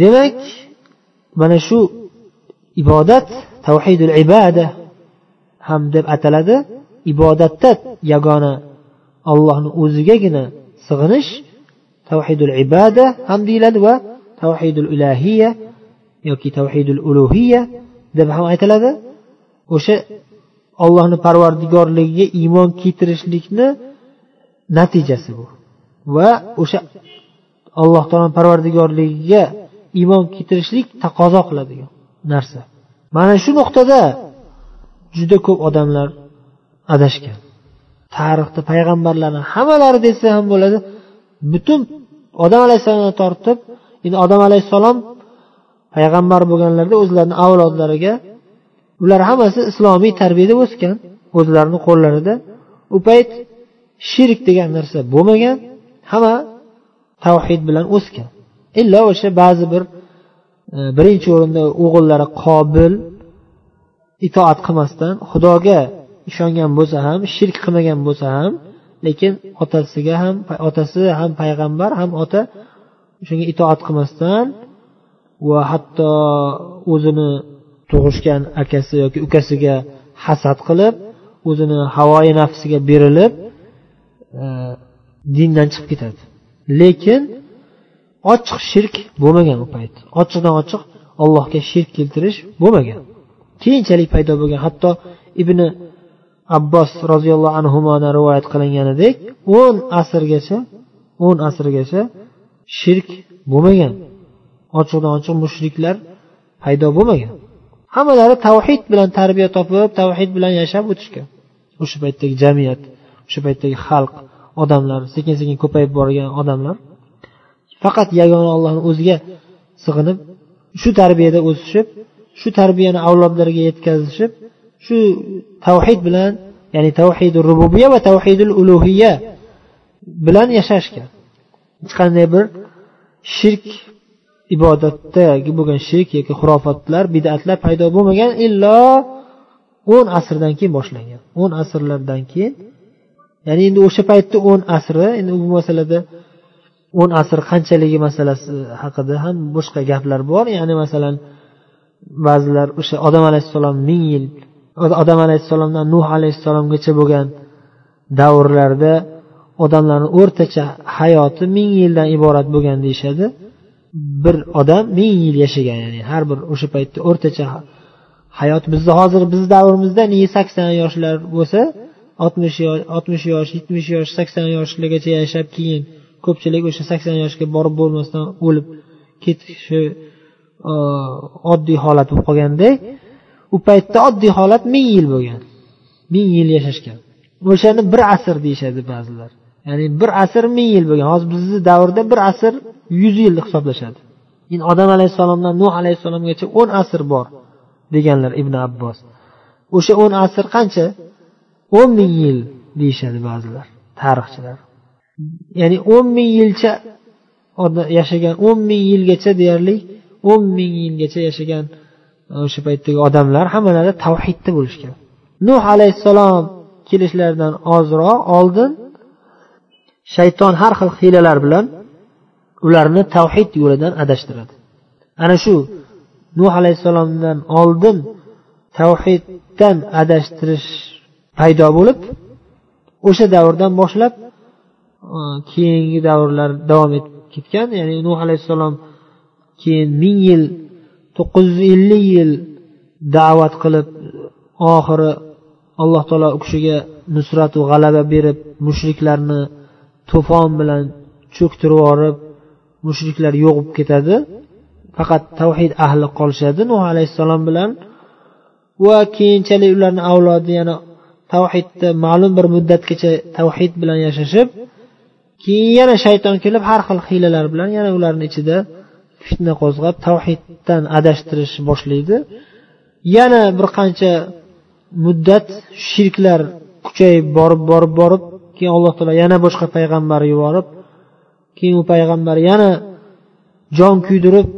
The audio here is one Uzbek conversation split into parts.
demak mana shu ibodat tavhidul ibada ham deb ataladi. Ibodatda yagona allohni o'zigagina sig'inish tavhidul ibada ham deyiladi va tavhidul ilahiya yoki tavhidul ulug'iya deb ham aytiladi. O'sha ollohni parvardigorligiga iymon keltirishlikni natijasi bu. Va o'sha alloh taolo parvardigorligiga iymon keltirishlik taqozo qiladigan narsa. Mana shu nuqtada juda ko'p odamlar adashgan. Tarixda payg'ambarlarni hammalari desa ham bo'ladi butun odam alayhissalomdan tortib endi odam alayhissalom payg'ambar bo'lganlarida o'zlarini avlodlariga ular hammasi islomiy tarbiyada o'sgan o'zlarini qo'llarida. U payt shirk degan narsa bo'lmagan hamma tavhid bilan o'sgan. Illo o'sha ba'zi bir e, birinchi o'rinda o'g'illari qobil itoat qilmasdan xudoga ishongan bo'lsa ham shirk qilmagan bo'lsa ham lekin otasiga ham otasi ham payg'ambar ham ota shunga itoat qilmasdan va hatto o'zini tug'ishgan akasi yoki ukasiga hasad qilib o'zini havoyi nafsiga berilib e, dindan chiqib ketadi. Lekin ochiq shirk bo'lmagan u payt. Ochiqdan ochiq allohga shirk keltirish bo'lmagan. Keyinchalik paydo bo'lgan. Hatto ibn abbos roziyallohu anhudan rivoyat qilinganidek o'n asrgacha o'n asrgacha shirk bo'lmagan. Ochiqdan ochiq mushriklar paydo bo'lmagan. Hammalari tavhid bilan tarbiya topib tavhid bilan yashab o'tishgan. O'sha paytdagi jamiyat o'sha paytdagi xalq odamlar sekin sekin ko'payib borgan odamlar faqat yagona ollohni o'ziga sig'inib shu tarbiyada o'sishib shu tarbiyani avlodlariga yetkazishib shu tavhid bilan ya'ni tavhidi rububiya va tavhidul ulug'iya bilan yashashgan. Hech qanday bir shirk ibodatdagi bo'lgan shirk yoki xurofotlar bidatlar paydo bo'lmagan illo o'n asrdan keyin boshlangan. O'n asrlardan keyin ya'ni endi o'sha paytni o'n asri endi bu masalada o'n asr qanchaligi masalasi haqida ham boshqa gaplar bor. Ya'ni masalan ba'zilar o'sha odam alayhissalom ming yil odam alayhissalomdan nuh alayhissalomgacha bo'lgan davrlarda odamlarni o'rtacha hayoti ming yildan iborat bo'lgan deyishadi. Bir odam ming yil yashagan ya'ni har bir o'sha paytda o'rtacha hayot bizni hozir bizni davrimizda sakson yoshlar bo'lsa oltmish yosh oltmish yosh yetmish yosh sakson yoshlargacha yashab keyin ko'pchilik o'sha sakson yoshga borib bo'lmasdan o'lib ketishi e, oddiy holat bo'lib qolganda u paytda oddiy holat ming yil bo'lgan. Ming yil yashashgan. O'shani bir asr deyishadi ba'zilar. Ya'ni bir asr ming yil bo'lgan. Hozir bizni davrda bir asr yuz yil hisoblashadi. Endi odam alayhissalomdan nuh alayhissalomgacha o'n asr bor deganlar ibn abbos. O'sha o'n asr qancha? o'n ming yil deyishadi ba'zilar tarixchilar. Ya'ni o'n ming yilcha yashagan o'n ming yilgacha deyarli o'n ming yilgacha yashagan e, o'sha paytdagi odamlar hammalari tavhidda bo'lishgan. Nuh alayhissalom kelishlaridan ozroq oldin shayton har xil hiylalar bilan ularni tavhid yo'lidan adashtiradi. Ana shu nuh alayhissalomdan oldin tavhiddan adashtirish paydo bo'lib o'sha davrdan boshlab keyingi davrlar davom etib ketgan ya'ni nuh alayhissalom keyin ming yil to'qqiz yuz ellik yil da'vat qilib oxiri alloh taolo u kishiga nusratu g'alaba berib mushriklarni to'fon bilan cho'ktirib yuborib mushriklar yo'q bo'lib ketadi faqat tavhid ahli qolishadi nuh alayhissalom bilan. Va keyinchalik ularni avlodi yana tavhidda ma'lum bir muddatgacha tavhid bilan yashashib keyin yana shayton kelib har xil hiylalar bilan yana ularni ichida fitna qo'zg'ab tavhiddan adashtirish boshlaydi. Yana bir qancha muddat shirklar kuchayib borib borib borib keyin alloh taolo yana boshqa payg'ambar yuborib keyin u payg'ambar yana jon kuydirib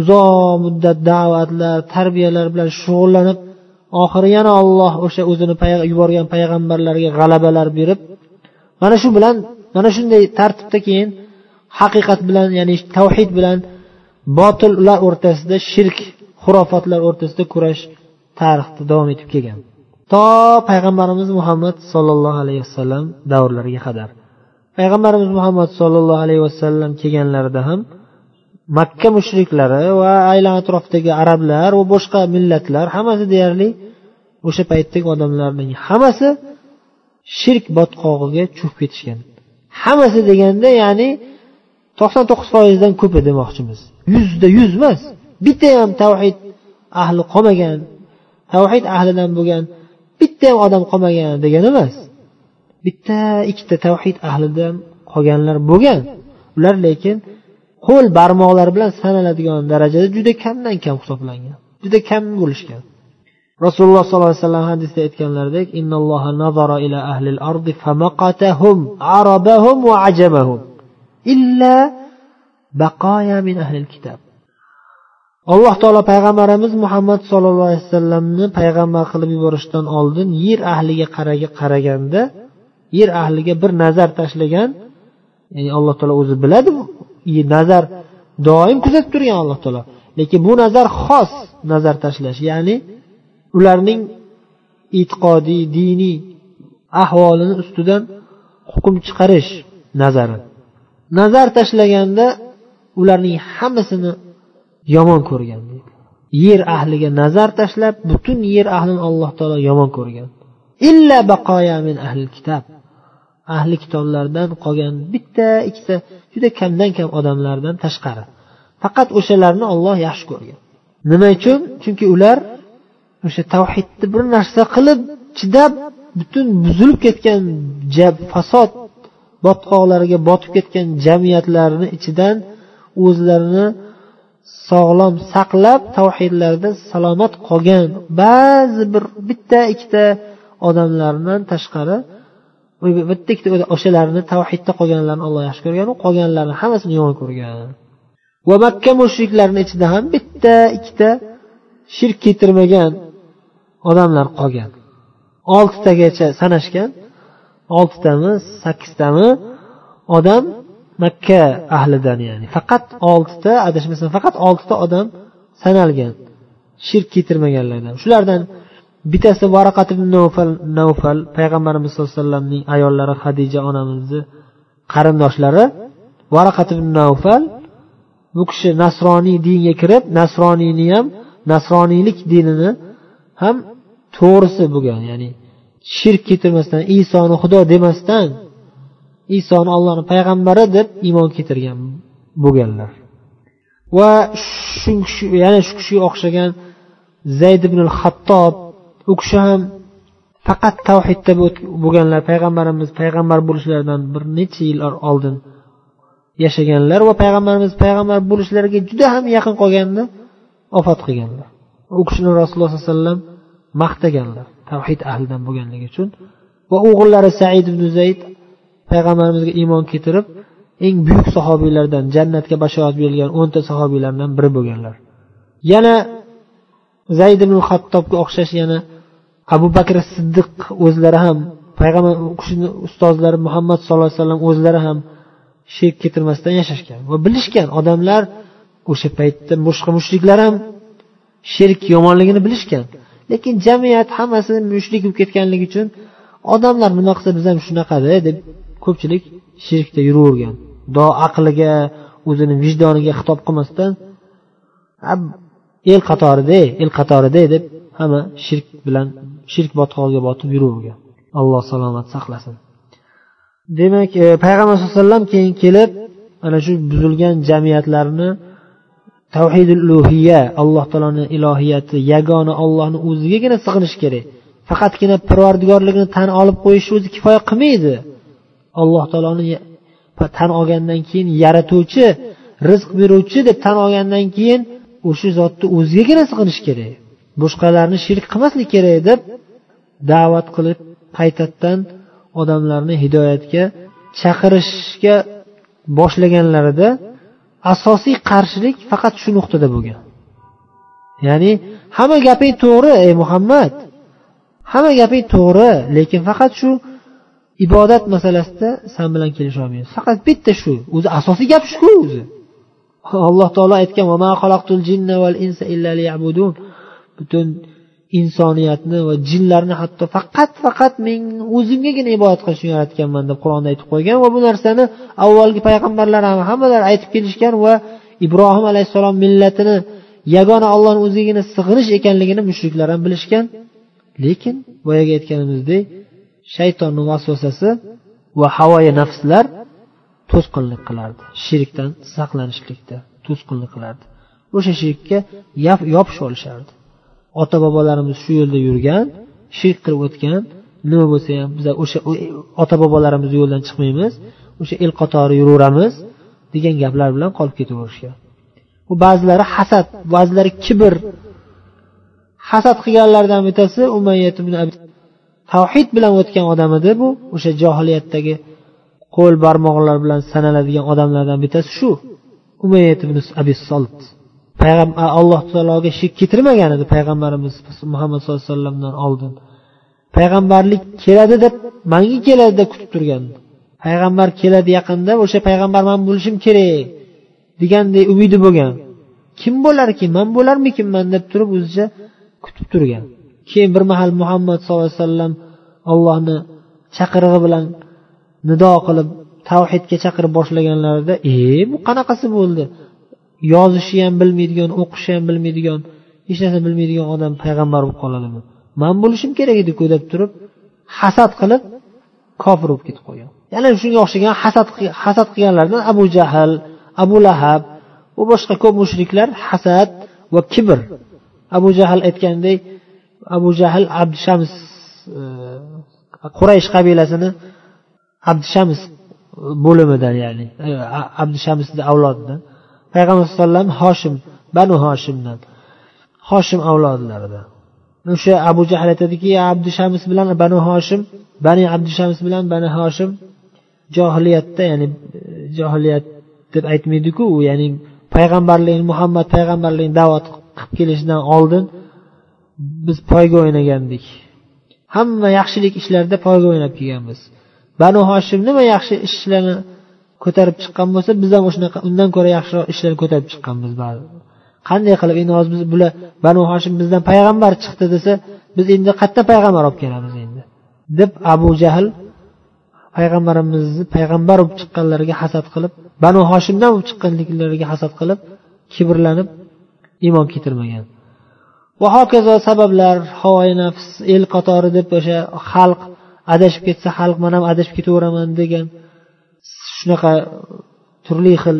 uzoq muddat da'vatlar tarbiyalar bilan shug'ullanib oxiri yana olloh o'sha o'zini yuborgan payg'ambarlarga g'alabalar berib mana shu bilan mana shunday tartibda keyin haqiqat bilan ya'ni tavhid bilan botil ular o'rtasida shirk xurofotlar o'rtasida kurash tarixda davom etib kelgan. To payg'ambarimiz muhammad sollallohu alayhi vasallam davrlariga qadar. Payg'ambarimiz muhammad sollallohu alayhi vasallam kelganlarida ham makka mushriklari va aylan atrofdagi arablar va boshqa millatlar hammasi deyarli o'sha paytdagi odamlarning hammasi shirk botqog'iga cho'kib ketishgan. Hammasi deganda ya'ni to'qson to'qqiz foizdan ko'pi demoqchimiz. Yuzda yuz emas. Bitta ham tavhid ahli qolmagan tavhid ahlidan bo'lgan bitta ham odam qolmagan degani emas. Bitta ikkita tavhid ahlidan qolganlar bo'lgan. Ular lekin qo'l barmoqlar bilan sanaladigan darajada juda kamdan kam hisoblangan juda kam bo'lishgan. Rasululloh sollallohu alayhi vasallam hadisda aytganlaridek innalloha nazara ila ahlil ardi famaqatahum arabahum va ajamahum illa baqoya min ahlil kitob alloh taolo payg'ambarimiz muhammad sollallohu alayhi vasallamni payg'ambar qilib yuborishdan oldin yer ahliga qaraganda yer ahliga bir nazar tashlagan ya'ni alloh taolo o'zi biladi nazar doim kuzatib turgan alloh taolo. Lekin bu nazar xos nazar tashlash ya'ni ularning e'tiqodiy diniy ahvolini ustidan hukm chiqarish nazari. Nazar tashlaganda ularning hammasini yomon ko'rgan. Yer ahliga nazar tashlab butun yer ahlini alloh taolo yomon ko'rgan. Illa baqoya min ahli kitob ahli kitoblardan qolgan bitta ikkita juda kamdan kam odamlardan tashqari. Faqat o'shalarni olloh yaxshi ko'rgan. Nima uchun? Chunki ular o'sha tavhidni bir narsa qilib chidab butun buzilib ketgan fasod botqoqlariga botib ketgan jamiyatlarni ichidan o'zlarini sog'lom saqlab tavhidlarda salomat qolgan ba'zi bir bitta ikkita odamlardan tashqari bitta ikkita o'shalarni tavhidda qolganlarni alloh yaxshi ko'rgan qolganlarni hammasini yomon ko'rgan. Va makka mushriklarini ichida ham bitta ikkita shirk keltirmagan odamlar qolgan. Oltitagacha sanashgan oltitami sakkiztami odam makka ahlidan ya'ni faqat oltita adashmasam faqat oltita odam sanalgan shirk keltirmaganlardan. Shulardan bittasi varaqat ibn navfal navfal payg'ambarimiz sallallohu alayhi vasallamning ayollari hadija onamizni qarindoshlari varaqat ibn navfal bu kishi nasroniy dinga kirib nasroniyni ham nasroniylik dinini ham to'g'risi bo'lgan ya'ni shirk keltirmasdan isoni xudo demasdan isoni ollohni payg'ambari deb iymon keltirgan bo'lganlar. Va shu yana shu kishiga o'xshagan zayd ibn hattob u kishi ham faqat tavhidda bo'lganlar payg'ambarimiz payg'ambar bo'lishlaridan bir necha yillar oldin yashaganlar va payg'ambarimiz payg'ambar bo'lishlariga juda ham yaqin qolganda vafot qilganlar. U kishini rasululloh sollallohu alayhi vasallam maqtaganlar tavhid ahlidan bo'lganligi uchun. Va o'g'illari said ibn zayd payg'ambarimizga iymon keltirib eng buyuk sahobiylardan jannatga bashorat berilgan o'nta sahobiylardan biri bo'lganlar. Yana zayd ibn hattobga o'xshash yana abu bakr siddiq o'zlari ham payg'ambar kishini ustozlari muhammad sallallohu alayhi vasallam o'zlari ham shirk keltirmasdan yashashgan. Va bilishgan odamlar o'sha paytda boshqa mushriklar ham shirk yomonligini bilishgan. Lekin jamiyat hammasi mushrik bo'lib ketganligi uchun odamlar nima qilsa biz ham shunaqada e, deb ko'pchilik shirkda yuravergan. Do aqliga o'zini vijdoniga xitob qilmasdan el qatorida el qatorida deb hamma shirk bilan shirk botqog'iga botib yuravergan. Alloh salomat saqlasin. Demak e, payg'ambar sallallohu alayhi vasallam keyin kelib ana shu buzilgan jamiyatlarni tavhidul ulug'iya alloh taoloni ilohiyati yagona ollohni o'zigagina sig'inish kerak. Faqatgina parvardigorligini tan olib qo'yish o'zi kifoya qilmaydi. Alloh taoloni tan olgandan keyin yaratuvchi rizq beruvchi deb tan olgandan keyin o'sha zotni o'zigagina sig'inish kerak. Boshqalarni shirk qilmaslik kerak deb da'vat qilib qaytadan odamlarni hidoyatga chaqirishga boshlaganlarida asosiy qarshilik faqat shu nuqtada bo'lgan. Ya'ni hamma gaping to'g'ri ey muhammad. Hamma gaping to'g'ri lekin faqat shu ibodat masalasida san bilan kelisholmaymiz faqat bitta shu. O'zi asosiy gap shuku o'zi. Alloh taolo aytgan butun insoniyatni va jinlarni hatto faqat faqat men o'zimgagina ibodat qilish uchun yaratganman deb qur'onda aytib qo'ygan va bu narsani avvalgi payg'ambarlar ham hammalari aytib kelishgan va ibrohim alayhissalom millatini yagona ollohni o'zigagina sig'inish ekanligini mushriklar ham bilishgan. Lekin boyagi aytganimizdek shaytonni vasvasasi va havoyi nafslar to'sqinlik qilardi shirkdan saqlanishlikda to'sqinlik qilardi. O'sha shirkka yopishib olishardi. Ota bobolarimiz shu yo'lda yurgan shirk qilib o'tgan nima bo'lsa ham biz o'sha ota bobolarimiz yo'ldan chiqmaymiz o'sha el qatori yuraveramiz degan gaplar bilan qolib ketaverishgan. Bu ba'zilari hasad ba'zilari kibr. Hasad qilganlardan bittasi umayyat tavhid bilan o'tgan odam edi bu o'sha johiliyatdagi qo'l barmoqlar bilan sanaladigan odamlardan bittasi shu. Umayyat ibn abi solt payg'ambar alloh taologa shirk keltirmagan edi payg'ambarimiz muhammad sallallohu alayhi vasallamdan oldin payg'ambarlik keladi deb manga keladi deb kutib turgan. Payg'ambar keladi yaqinda o'sha payg'ambar man bo'lishim kerak deganday umidi bo'lgan. Kim bo'larkin man bo'larmikinman? deb turib o'zicha kutib turgan. Keyin bir mahal muhammad sallallohu alayhi vasallam ollohni chaqirig'i bilan nido qilib tavhidga chaqirib boshlaganlarida e bu qanaqasi bo'ldi? Yozishni ham bilmaydigan o'qishni ham bilmaydigan hech narsa bilmaydigan odam payg'ambar bo'lib qoladimi? Man bo'lishim kerak ediku deb turib hasad qilib kofir bo'lib ketib qolgan. Yana shunga o'xshagan hasad hasad qilganlardan abu jahl abu lahab va boshqa ko'p mushriklar hasad va kibr. Abu jahl aytgandek abu jahl abdushams e, quraysh qabilasini abdushams bo'limidan ya'ni e, abdushamsni avlodidan payg'ambar alayhivasallam hoshim banu hoshimdan hoshim avlodlaridan. O'sha abu jahl aytadiki abdushams bilan banu hoshim bani abdushams bilan bani hoshim johiliyatda ya'ni e, johiliyat deb aytmaydiku u ya'ni payg'ambarlik muhammad payg'ambarlik da'vat qilib kelishidan oldin biz poyga o'ynagandik. Hamma yaxshilik ishlarda poyga o'ynab kelganmiz. Banu hoshim nima yaxshi ishlarni ko'tarib chiqqan bo'lsa biz ham shunaqa undan ko'ra yaxshiroq ishlarni ko'tarib chiqqanmiz qanday qilib endi hozir biz bular banu hoshim bizdan payg'ambar chiqdi desa biz endi qayerdan payg'ambar olib kelamiz endi? deb abu jahl payg'ambarimizni payg'ambar bo'lib chiqqanlariga hasad qilib banu hoshimdan bo'lib chiqqanliklariga hasad qilib kibrlanib iymon keltirmagan. Va hokazo sabablar havoyi nafs el qatori deb o'sha xalq adashib ketsa xalq man ham adashib ketaveraman degan shunaqa turli xil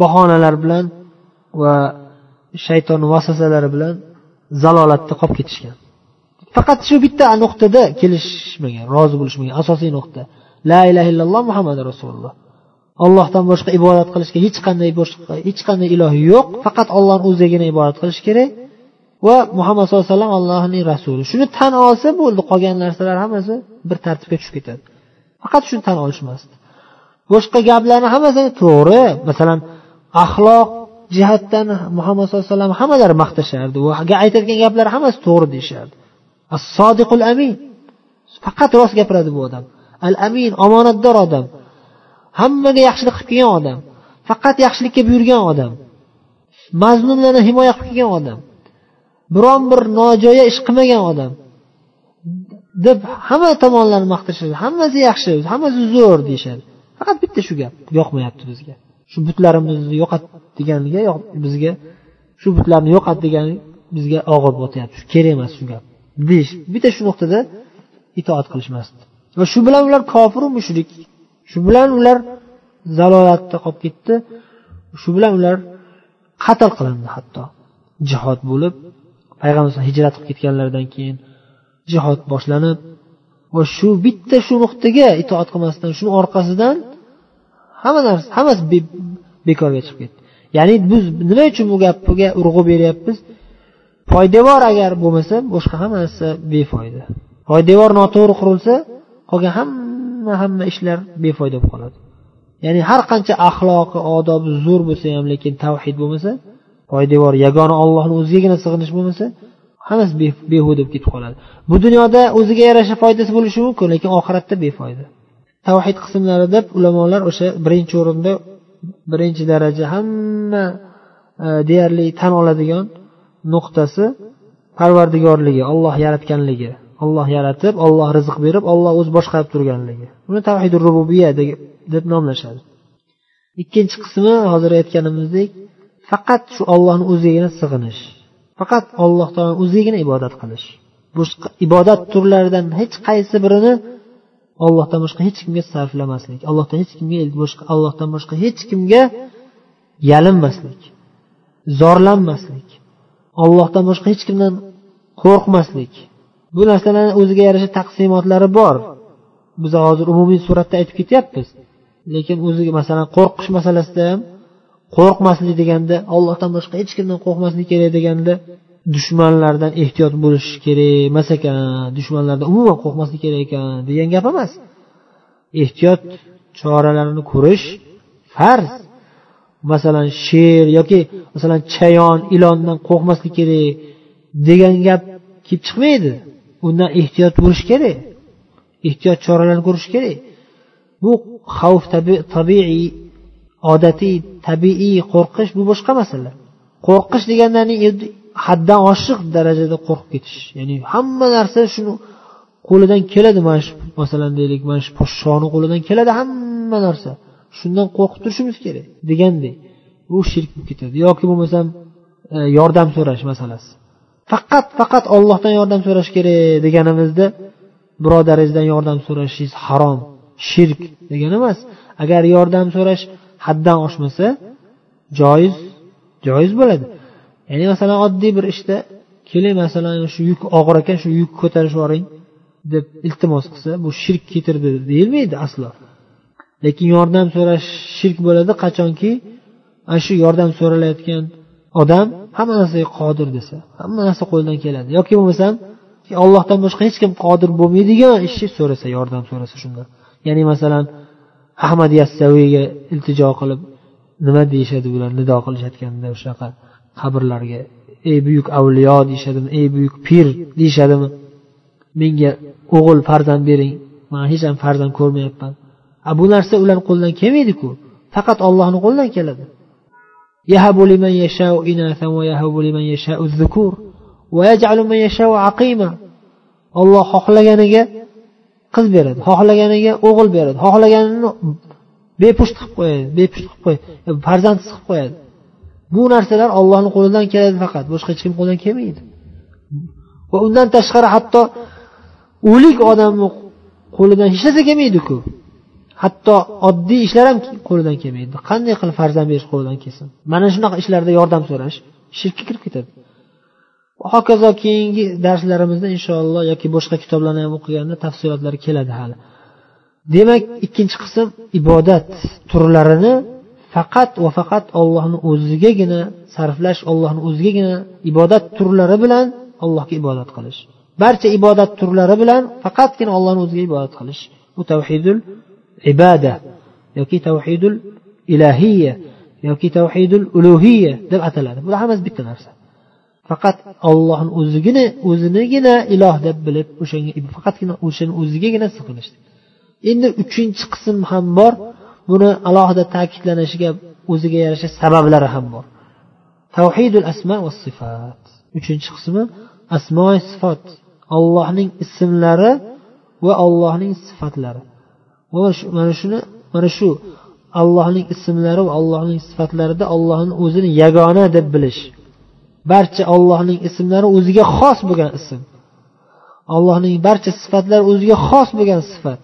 bahonalar bilan va shayton vasvasalari bilan zalolatda qolib ketishgan. Faqat shu bitta nuqtada kelishmagan rozi bo'lishmagan asosiy nuqta. La ilaha illalloh muhammad rasululloh. Ollohdan boshqa ibodat qilishga hech qanday boshqa hech qanday iloh yo'q. Faqat ollohni o'zigagina ibodat qilish kerak va muhammad sallallohu alayhi vasallam allohning rasuli. Shuni tan olsa bo'ldi qolgan narsalar hammasi bir tartibga tushib ketadi. Faqat shuni tan olishmasdi boshqa gaplarni hammasi to'g'ri masalan axloq jihatdan muhammad sallallohu alayhi vasallam hammalari maqtashardi. Aytadigan gaplari hammasi to'g'ri deyishardi. As sodiqul amin. Faqat rost gapiradi bu odam. Al amin omonatdor odam. Hammaga yaxshilik qilib kelgan odam. Faqat yaxshilikka buyurgan odam. Mazlumlarni himoya qilib kelgan odam. Biron bir nojo'ya ish qilmagan odam. Deb hamma tomonlarni maqtashadi hammasi yaxshi hammasi zo'r deyishadi faqat bitta shu gap yoqmayapti bizga. Shu butlarimizni yo'qot deganiga bizga shu butlarni yo'qot degani bizga og'ir botyapti. Kerak emas shu gap. Deyish bitta shu nuqtada itoat qilishmasdi. Va shu bilan ular kofiru mushrik. Shu bilan ular zalolatda qolib ketdi. Shu bilan ular qatl qilindi hatto. Jihod bo'lib payg'ambar hijrat qilib ketganlaridan keyin jihod boshlanib va shu bitta shu nuqtaga itoat qilmasdan shuni orqasidan hamma narsa hammasi bekorga chiqib ketdi. Ya'ni biz nima uchun bu gapga urg'u beryapmiz? Poydevor agar bo'lmasa boshqa hamma narsa befoyda. Poydevor noto'g'ri qurilsa qolgan hamma hamma ishlar befoyda bo'lib qoladi. Ya'ni har qancha axloqi odobi zo'r bo'lsa ham lekin tavhid bo'lmasa poydevor yagona ollohni o'zigagina sig'inish bo'lmasa hammasi behuda bo'lib ketib qoladi. Bu dunyoda o'ziga yarasha foydasi bo'lishi mumkin lekin oxiratda befoyda. Tavhid qismlari deb ulamolar o'sha birinchi o'rinda birinchi daraja hamma e, deyarli tan oladigan nuqtasi parvardigorligi olloh yaratganligi olloh yaratib olloh rizq berib olloh o'zi boshqarib turganligi. Buni tavhidi rububiya deb nomlashadi. Ikkinchi qismi hozir aytganimizdek faqat shu ollohni o'zigagina sig'inish faqat alloh taolo o'zigagina ibodat qilish. Boshqa ibodat turlaridan hech qaysi birini ollohdan boshqa hech kimga sarflamaslik allohdan hech kimga boshqa allohdan boshqa hech kimga yalinmaslik zorlanmaslik ollohdan boshqa hech kimdan qo'rqmaslik. Bu narsalarni o'ziga yarasha taqsimotlari bor. Biz hozir umumiy suratda aytib ketyapmiz. Lekin o'ziga masalan qo'rqish masalasida ham qo'rqmaslik deganda ollohdan boshqa hech kimdan qo'rqmaslik kerak deganda dushmanlardan ehtiyot bo'lish kerak emas ekan dushmanlardan umuman qo'rqmaslik kerak ekan degan gap emas. Ehtiyot choralarini ko'rish farz. Masalan sher yoki masalan chayon ilondan qo'rqmaslik kerak degan gap kelib chiqmaydi. Undan ehtiyot bo'lish kerak ehtiyot choralarini ko'rish kerak. Bu xavf tabiiy odatiy tabiiy qo'rqish bu boshqa masala. Qo'rqish deganda haddan oshiq darajada qo'rqib ketish. Ya'ni hamma narsa shuni qo'lidan keladi. Mana shu masalan deylik mana shu podshoni qo'lidan keladi hamma narsa. Shundan qo'rqib turishimiz kerak degandek bu shirk bo'lib ketadi. Yoki bo'lmasam e, yordam so'rash masalasi. Faqat faqat ollohdan yordam so'rash kerak deganimizda birodaringizdan yordam so'rashingiz harom shirk degani emas. Agar yordam so'rash haddan oshmasa joiz joiz bo'ladi. Ya'ni masalan oddiy bir ishda keling masalan shu yuk og'ir ekan shu yukni ko'tarib yuboring deb iltimos qilsa bu shirk keltirdi deyilmaydi aslo. Lekin yordam so'rash shirk bo'ladi qachonki? Ana shu yordam so'ralayotgan odam hamma narsaga qodir desa hamma narsa qo'lidan keladi. Yoki bo'lmasam ollohdan boshqa hech kim qodir bo'lmaydigan ishni so'rasa yordam so'rasa shundan ya'ni masalan ahmad yassaviyga iltijo qilib nima deyishadi bular nido qilishayotganda o'shanaqa qabrlarga ey buyuk avliyo deyishadimi ey buyuk pir deyishadimi menga o'g'il farzand bering man hech ham farzand ko'rmayapman a bu narsa ularni qo'lidan kelmaydiku faqat ollohni qo'lidan keladi يهب لمن يشاء إناثا ويهب لمن يشاء الذكور ويجعل من يشاء عقيما olloh xohlaganiga qiz beradi xohlaganiga o'g'il beradi xohlaganini bepusht qilib qo'yadi bepusht qilib qo'yadi farzandsiz qilib qo'yadi Bu narsalar ollohni qo'lidan keladi faqat boshqa hech kim qo'lidan kelmaydi. Va undan tashqari hatto o'lik odamni qo'lidan hech narsa kelmaydiku. Hatto oddiy ishlar ham qo'lidan kelmaydi. Qanday qilib farzand berish qo'lidan kelsin? Mana shunaqa ishlarda yordam so'rash shirkka kirib ketadi. Hokazo keyingi darslarimizda inshaalloh yoki boshqa kitoblarni ham o'qiganda tafsilotlari keladi hali. Demak ikkinchi qism ibodat turlarini faqat va faqat ollohni o'zigagina sarflash ollohni o'zigagina ibodat turlari bilan allohga ibodat qilish. Barcha ibodat turlari bilan faqatgina ollohni o'ziga ibodat qilish. Bu tavhidul ibada yoki tavhidul ilahiya yoki tavhidul ulug'iya deb ataladi. Bular hammasi bitta narsa. Faqat ollohni o'zigina o'zinigina iloh deb bilib o'shanga faqatgina o'shani o'zigagina sig'inish endi uchinchi qism ham bor. Buni alohida ta'kidlanishiga o'ziga yarasha sabablari ham bor. Tavhidul asma va sifat. Uchinchi qismi asmo sifat. Ollohning ismlari va ollohning sifatlari. Mana shuni mana shu allohning ismlari va allohning sifatlarida ollohni o'zini yagona deb bilish. Barcha ollohning ismlari o'ziga xos bo'lgan ism. Allohning barcha sifatlari o'ziga xos bo'lgan sifat.